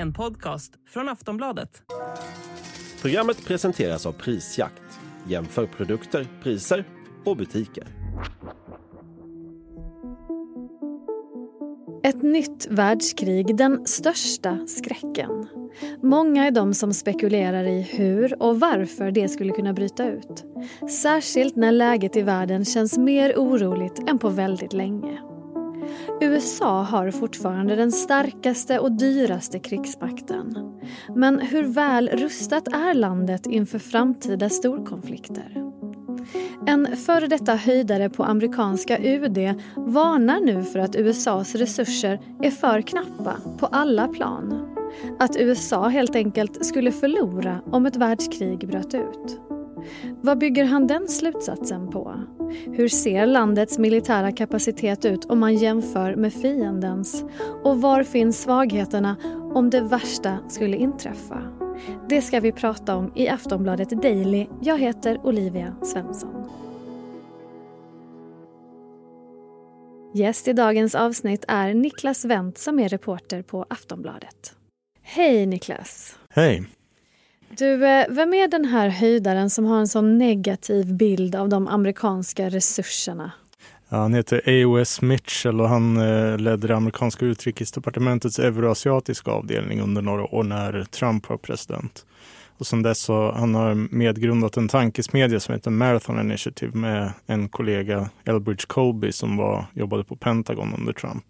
En podcast från Aftonbladet. Programmet presenteras av Prisjakt. Jämför produkter, priser och butiker. Ett nytt världskrig, den största skräcken. Många är de som spekulerar i hur och varför det skulle kunna bryta ut. Särskilt när läget i världen känns mer oroligt än på väldigt länge. USA har fortfarande den starkaste och dyraste krigsmakten. Men hur väl rustat är landet inför framtida storkonflikter? En före detta höjdare på amerikanska UD varnar nu för att USAs resurser är för knappa på alla plan. Att USA helt enkelt skulle förlora om ett världskrig bröt ut. Vad bygger han den slutsatsen på? Hur ser landets militära kapacitet ut om man jämför med fiendens? Och var finns svagheterna om det värsta skulle inträffa? Det ska vi prata om i Aftonbladet Daily. Jag heter Olivia Svensson. Gäst i dagens avsnitt är Niklas Wendt som är reporter på Aftonbladet. Hej Niklas! Hej! Du, eh, vem är den här höjdaren som har en sån negativ bild av de amerikanska resurserna? Ja, han heter A.O.S. Mitchell och han eh, ledde det amerikanska utrikesdepartementets euroasiatiska avdelning under några år när Trump var president. Och sen dess så han har medgrundat en tankesmedja som heter Marathon Initiative med en kollega, Elbridge Colby, som var, jobbade på Pentagon under Trump.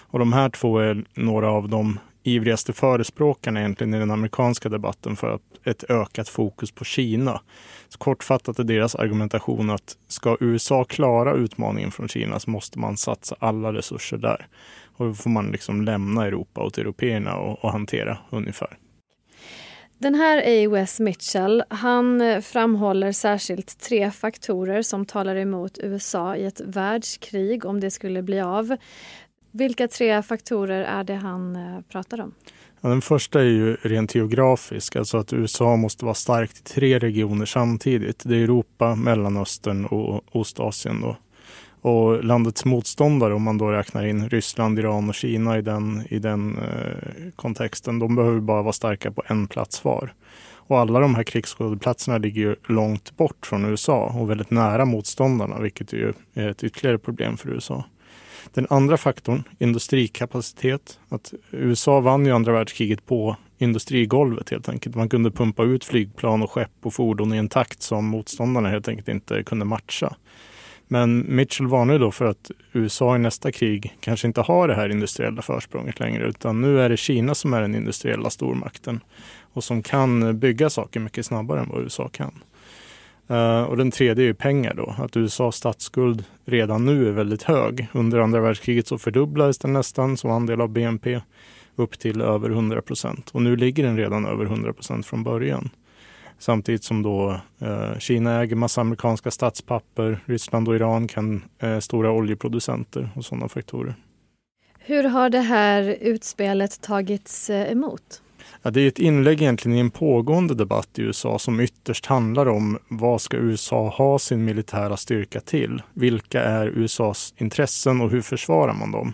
Och de här två är några av de ivrigaste förespråkarna egentligen i den amerikanska debatten för ett ökat fokus på Kina. Så kortfattat är deras argumentation att ska USA klara utmaningen från Kina så måste man satsa alla resurser där. Och då får man liksom lämna Europa åt européerna och, och hantera ungefär. Den här A.O.S. Mitchell han framhåller särskilt tre faktorer som talar emot USA i ett världskrig om det skulle bli av. Vilka tre faktorer är det han eh, pratar om? Ja, den första är ju rent geografisk, alltså att USA måste vara starkt i tre regioner samtidigt. Det är Europa, Mellanöstern och Ostasien. Då. Och landets motståndare, om man då räknar in Ryssland, Iran och Kina i den, i den eh, kontexten, de behöver bara vara starka på en plats var. Och alla de här krigsskådeplatserna ligger ju långt bort från USA och väldigt nära motståndarna, vilket är ett ytterligare problem för USA. Den andra faktorn, industrikapacitet. Att USA vann ju andra världskriget på industrigolvet helt enkelt. Man kunde pumpa ut flygplan och skepp och fordon i en takt som motståndarna helt enkelt inte kunde matcha. Men Mitchell varnar då för att USA i nästa krig kanske inte har det här industriella försprånget längre, utan nu är det Kina som är den industriella stormakten och som kan bygga saker mycket snabbare än vad USA kan. Uh, och den tredje är pengar då, att USAs statsskuld redan nu är väldigt hög. Under andra världskriget så fördubblades den nästan som andel av BNP upp till över 100 procent. Och nu ligger den redan över 100 procent från början. Samtidigt som då uh, Kina äger massa amerikanska statspapper, Ryssland och Iran kan uh, stora oljeproducenter och sådana faktorer. Hur har det här utspelet tagits emot? Ja, det är ett inlägg egentligen i en pågående debatt i USA som ytterst handlar om vad ska USA ha sin militära styrka till? Vilka är USAs intressen och hur försvarar man dem?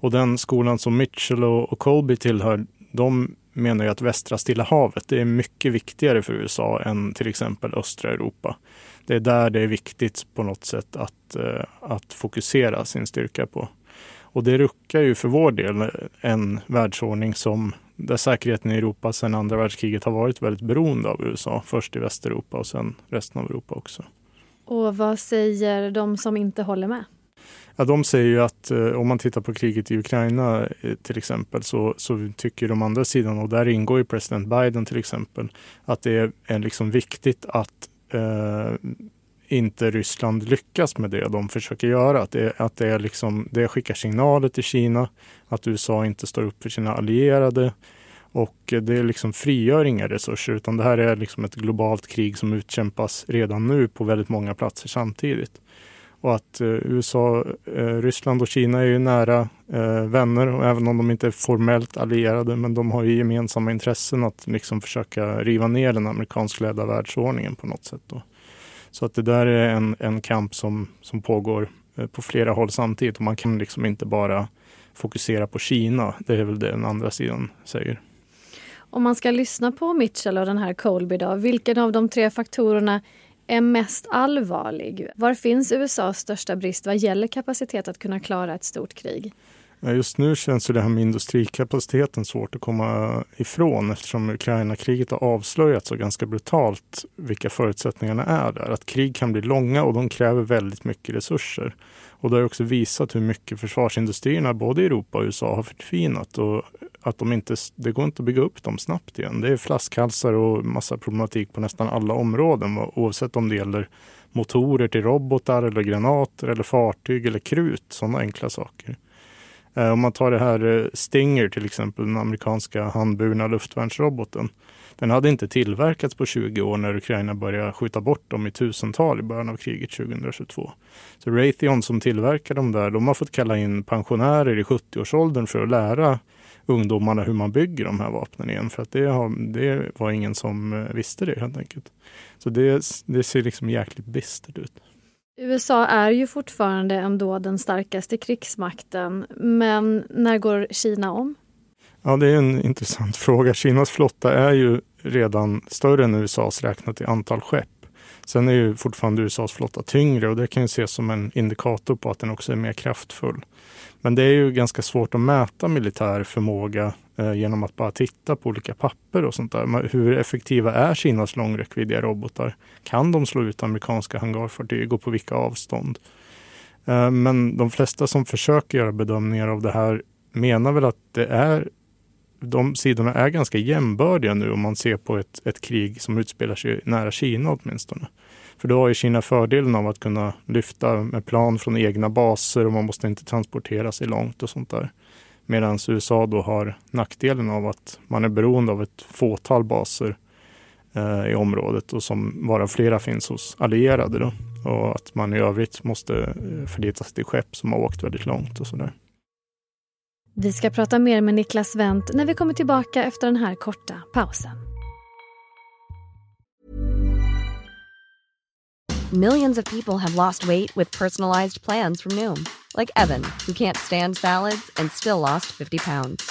Och den skolan som Mitchell och Colby tillhör, de menar ju att västra Stilla havet det är mycket viktigare för USA än till exempel östra Europa. Det är där det är viktigt på något sätt att, eh, att fokusera sin styrka på. Och det ruckar ju för vår del en världsordning som där säkerheten i Europa sedan andra världskriget har varit väldigt beroende av USA. Först i Västeuropa och sen resten av Europa också. Och vad säger de som inte håller med? Ja, de säger ju att eh, om man tittar på kriget i Ukraina eh, till exempel så, så tycker de andra sidan, och där ingår ju president Biden till exempel, att det är, är liksom viktigt att eh, inte Ryssland lyckas med det de försöker göra. Att det, att det, är liksom, det skickar signaler till Kina att USA inte står upp för sina allierade. Och det liksom frigör inga resurser utan det här är liksom ett globalt krig som utkämpas redan nu på väldigt många platser samtidigt. Och att eh, USA, eh, Ryssland och Kina är ju nära eh, vänner och även om de inte är formellt allierade men de har ju gemensamma intressen att liksom försöka riva ner den amerikanskledda världsordningen på något sätt. Då. Så att det där är en, en kamp som, som pågår eh, på flera håll samtidigt och man kan liksom inte bara fokusera på Kina. Det är väl det den andra sidan säger. Om man ska lyssna på Mitchell och den här Colby då, vilken av de tre faktorerna är mest allvarlig? Var finns USAs största brist vad gäller kapacitet att kunna klara ett stort krig? Just nu känns det här med industrikapaciteten svårt att komma ifrån eftersom Ukraina-kriget har avslöjat så ganska brutalt vilka förutsättningarna är där. Att krig kan bli långa och de kräver väldigt mycket resurser. Och det har också visat hur mycket försvarsindustrierna både i Europa och USA har förtvinat och att de inte, det går inte att bygga upp dem snabbt igen. Det är flaskhalsar och massa problematik på nästan alla områden oavsett om det gäller motorer till robotar eller granater eller fartyg eller krut, sådana enkla saker. Eh, om man tar det här eh, Stinger till exempel, den amerikanska handburna luftvärnsroboten. Den hade inte tillverkats på 20 år när Ukraina började skjuta bort dem i tusental i början av kriget 2022. Så Raytheon som tillverkar dem där, de har fått kalla in pensionärer i 70-årsåldern för att lära ungdomarna hur man bygger de här vapnen igen. För att det, har, det var ingen som eh, visste det helt enkelt. Så det, det ser liksom jäkligt bistert ut. USA är ju fortfarande ändå den starkaste krigsmakten, men när går Kina om? Ja, det är en intressant fråga. Kinas flotta är ju redan större än USAs räknat i antal skepp. Sen är ju fortfarande USAs flotta tyngre och det kan ju ses som en indikator på att den också är mer kraftfull. Men det är ju ganska svårt att mäta militär förmåga eh, genom att bara titta på olika papper och sånt där. Hur effektiva är Kinas långräckviddiga robotar? Kan de slå ut amerikanska hangarfartyg och på vilka avstånd? Eh, men de flesta som försöker göra bedömningar av det här menar väl att det är de sidorna är ganska jämbördiga nu om man ser på ett, ett krig som utspelar sig nära Kina åtminstone. För då har ju Kina fördelen av att kunna lyfta med plan från egna baser och man måste inte transportera sig långt och sånt där. Medan USA då har nackdelen av att man är beroende av ett fåtal baser eh, i området och som bara flera finns hos allierade då. Och att man i övrigt måste eh, förlita sig till skepp som har åkt väldigt långt och sådär. Vi ska prata mer med Niklas Wendt när vi kommer tillbaka efter den här korta pausen. Millions of people have lost weight with personalized plans from Noom. Like Evan, who can't stand salads and still lost 50 pounds.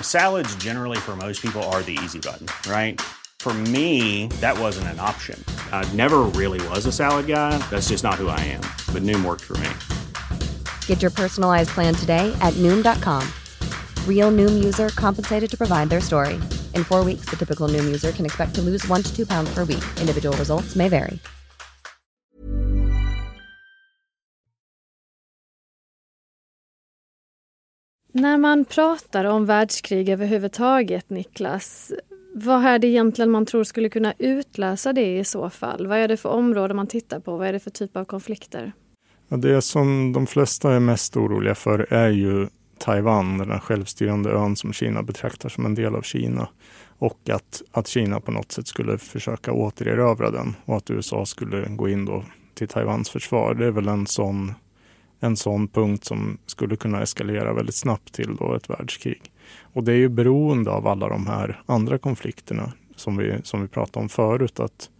Salads generally for most people are the easy button, right? For me, that wasn't an option. I never really was a salad guy. That's just not who I am. But Noom worked for me. Get your personalized plan today at Noom.com. Real Noom user compensated to provide their story. In four weeks, the typical Noom user can expect to lose one to two pounds per week. Individual results may vary. När man pratar om världskrig överhuvudtaget, Niklas, vad är det egentligen man tror skulle kunna utlösa det i så fall? Vad är det för område man tittar på? Vad är det för typ av konflikter? Det som de flesta är mest oroliga för är ju Taiwan, den självstyrande ön som Kina betraktar som en del av Kina. Och att, att Kina på något sätt skulle försöka återerövra den och att USA skulle gå in då till Taiwans försvar. Det är väl en sån, en sån punkt som skulle kunna eskalera väldigt snabbt till då ett världskrig. Och det är ju beroende av alla de här andra konflikterna som vi, som vi pratade om förut. Att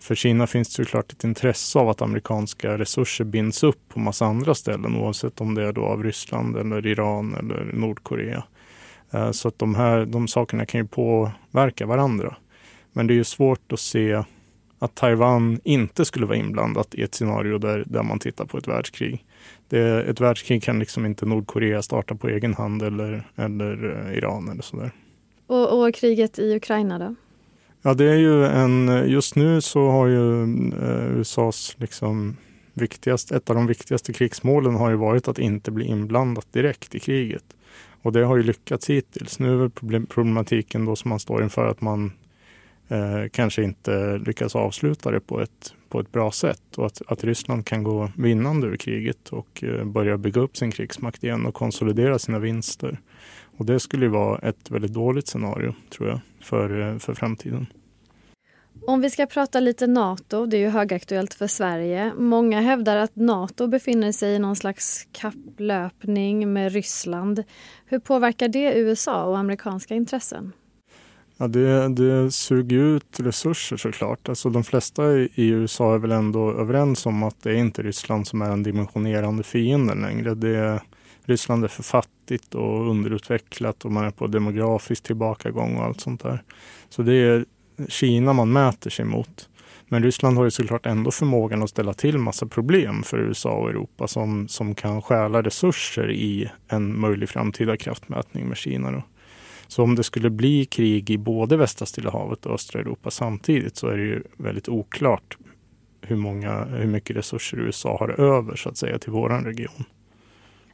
för Kina finns det såklart ett intresse av att amerikanska resurser binds upp på massa andra ställen oavsett om det är då av Ryssland eller Iran eller Nordkorea. Eh, så att de här de sakerna kan ju påverka varandra. Men det är ju svårt att se att Taiwan inte skulle vara inblandat i ett scenario där, där man tittar på ett världskrig. Det, ett världskrig kan liksom inte Nordkorea starta på egen hand eller, eller eh, Iran eller sådär. Och, och kriget i Ukraina då? Ja, det är ju en, just nu så har ju eh, USAs liksom viktigast, ett av de viktigaste krigsmålen har ju varit att inte bli inblandat direkt i kriget. Och det har ju lyckats hittills. Nu är problematiken då som man står inför att man eh, kanske inte lyckas avsluta det på ett, på ett bra sätt och att, att Ryssland kan gå vinnande ur kriget och eh, börja bygga upp sin krigsmakt igen och konsolidera sina vinster. Och det skulle ju vara ett väldigt dåligt scenario, tror jag, för, eh, för framtiden. Om vi ska prata lite Nato, det är ju högaktuellt för Sverige. Många hävdar att Nato befinner sig i någon slags kapplöpning med Ryssland. Hur påverkar det USA och amerikanska intressen? Ja, det, det suger ut resurser såklart. Alltså de flesta i USA är väl ändå överens om att det är inte Ryssland som är den dimensionerande fienden längre. Det Ryssland är för fattigt och underutvecklat och man är på demografisk tillbakagång och allt sånt där. Så det är Kina man mäter sig mot. Men Ryssland har ju såklart ändå förmågan att ställa till massa problem för USA och Europa som, som kan stjäla resurser i en möjlig framtida kraftmätning med Kina. Då. Så om det skulle bli krig i både västra Stilla havet och östra Europa samtidigt så är det ju väldigt oklart hur, många, hur mycket resurser USA har över så att säga till våran region.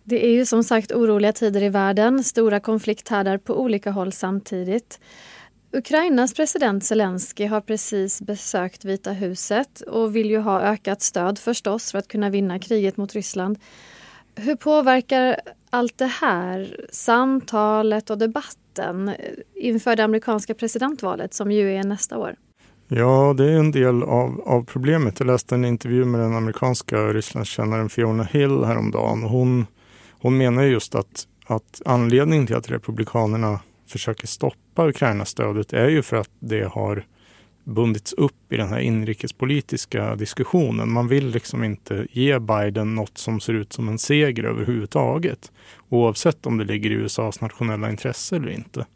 Det är ju som sagt oroliga tider i världen, stora konflikthärdar på olika håll samtidigt. Ukrainas president Zelensky har precis besökt Vita huset och vill ju ha ökat stöd förstås för att kunna vinna kriget mot Ryssland. Hur påverkar allt det här samtalet och debatten inför det amerikanska presidentvalet som ju är nästa år? Ja, det är en del av, av problemet. Jag läste en intervju med den amerikanska Rysslandskännaren Fiona Hill häromdagen. Hon, hon menar just att, att anledningen till att republikanerna försöker stoppa Ukraina-stödet är ju för att det har bundits upp i den här inrikespolitiska diskussionen. Man vill liksom inte ge Biden något som ser ut som en seger överhuvudtaget. Oavsett om det ligger i USAs nationella intresse eller inte.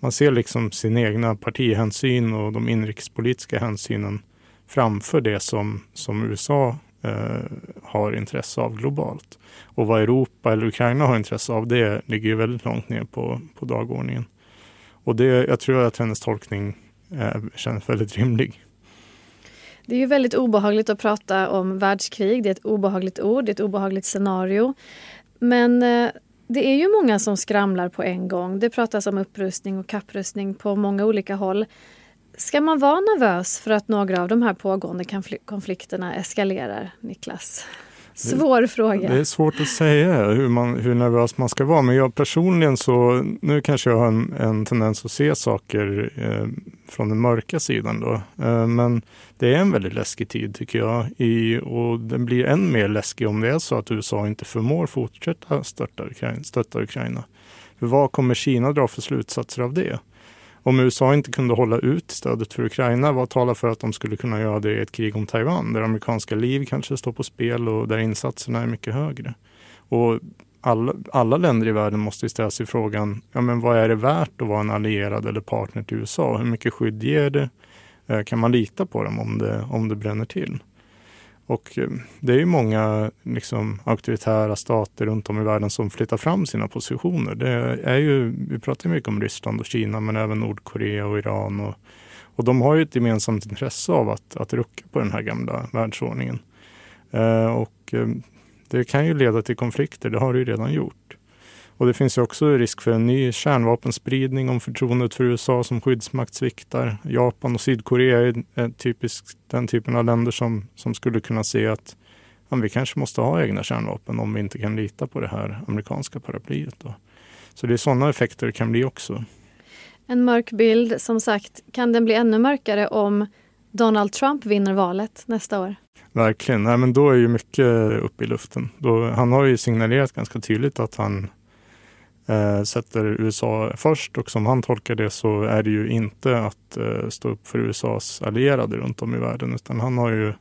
Man ser liksom sin egna partihänsyn och de inrikespolitiska hänsynen framför det som, som USA Eh, har intresse av globalt. Och vad Europa eller Ukraina har intresse av, det ligger ju väldigt långt ner på, på dagordningen. Och det, jag tror att hennes tolkning eh, känns väldigt rimlig. Det är ju väldigt obehagligt att prata om världskrig. Det är ett obehagligt ord, det är ett obehagligt scenario. Men eh, det är ju många som skramlar på en gång. Det pratas om upprustning och kapprustning på många olika håll. Ska man vara nervös för att några av de här pågående konflikterna eskalerar, Niklas? Svår fråga. Det är svårt att säga hur, man, hur nervös man ska vara. Men jag personligen så, nu kanske jag har en, en tendens att se saker eh, från den mörka sidan då. Eh, men det är en väldigt läskig tid tycker jag. I, och den blir än mer läskig om det är så att USA inte förmår fortsätta stötta Ukraina. Stötta Ukraina. För vad kommer Kina dra för slutsatser av det? Om USA inte kunde hålla ut stödet för Ukraina, vad talar för att de skulle kunna göra det i ett krig om Taiwan, där amerikanska liv kanske står på spel och där insatserna är mycket högre? Och alla, alla länder i världen måste ställa sig frågan, ja men vad är det värt att vara en allierad eller partner till USA? Hur mycket skydd ger det? Eh, kan man lita på dem om det, om det bränner till? Och eh, det är ju många liksom, auktoritära stater runt om i världen som flyttar fram sina positioner. Det är ju, vi pratar mycket om Ryssland och Kina men även Nordkorea och Iran. Och, och de har ju ett gemensamt intresse av att, att rucka på den här gamla världsordningen. Eh, och eh, det kan ju leda till konflikter, det har det ju redan gjort. Och det finns ju också risk för en ny kärnvapenspridning om förtroendet för USA som skyddsmakt sviktar. Japan och Sydkorea är, typiskt den typen av länder som, som skulle kunna se att ja, vi kanske måste ha egna kärnvapen om vi inte kan lita på det här amerikanska paraplyet. Då. Så det är sådana effekter det kan bli också. En mörk bild, som sagt, kan den bli ännu mörkare om Donald Trump vinner valet nästa år? Verkligen, Nej, men då är ju mycket uppe i luften. Då, han har ju signalerat ganska tydligt att han eh, sätter USA först och som han tolkar det så är det ju inte att eh, stå upp för USAs allierade runt om i världen utan han har ju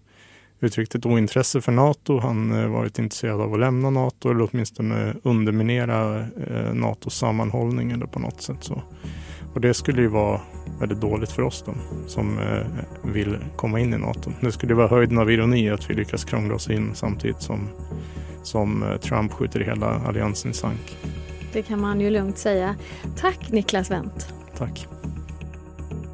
uttryckt ett ointresse för Nato. Han har eh, varit intresserad av att lämna Nato eller åtminstone underminera eh, Natos sammanhållning eller på något sätt så. Och det skulle ju vara väldigt dåligt för oss då, som eh, vill komma in i Nato. Det skulle vara höjden av ironi att vi lyckas krångla oss in samtidigt som, som eh, Trump skjuter hela alliansen i sank. Det kan man ju lugnt säga. Tack Niklas Wendt. Tack.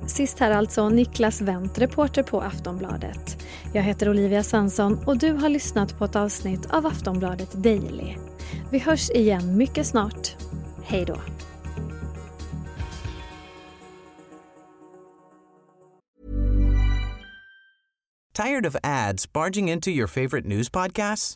Sist här alltså Niklas Wendt, reporter på Aftonbladet. Jag heter Olivia Svensson och du har lyssnat på ett avsnitt av Aftonbladet Daily. Vi hörs igen mycket snart. Hej då. Tired of ads barging into your favorite news podcasts?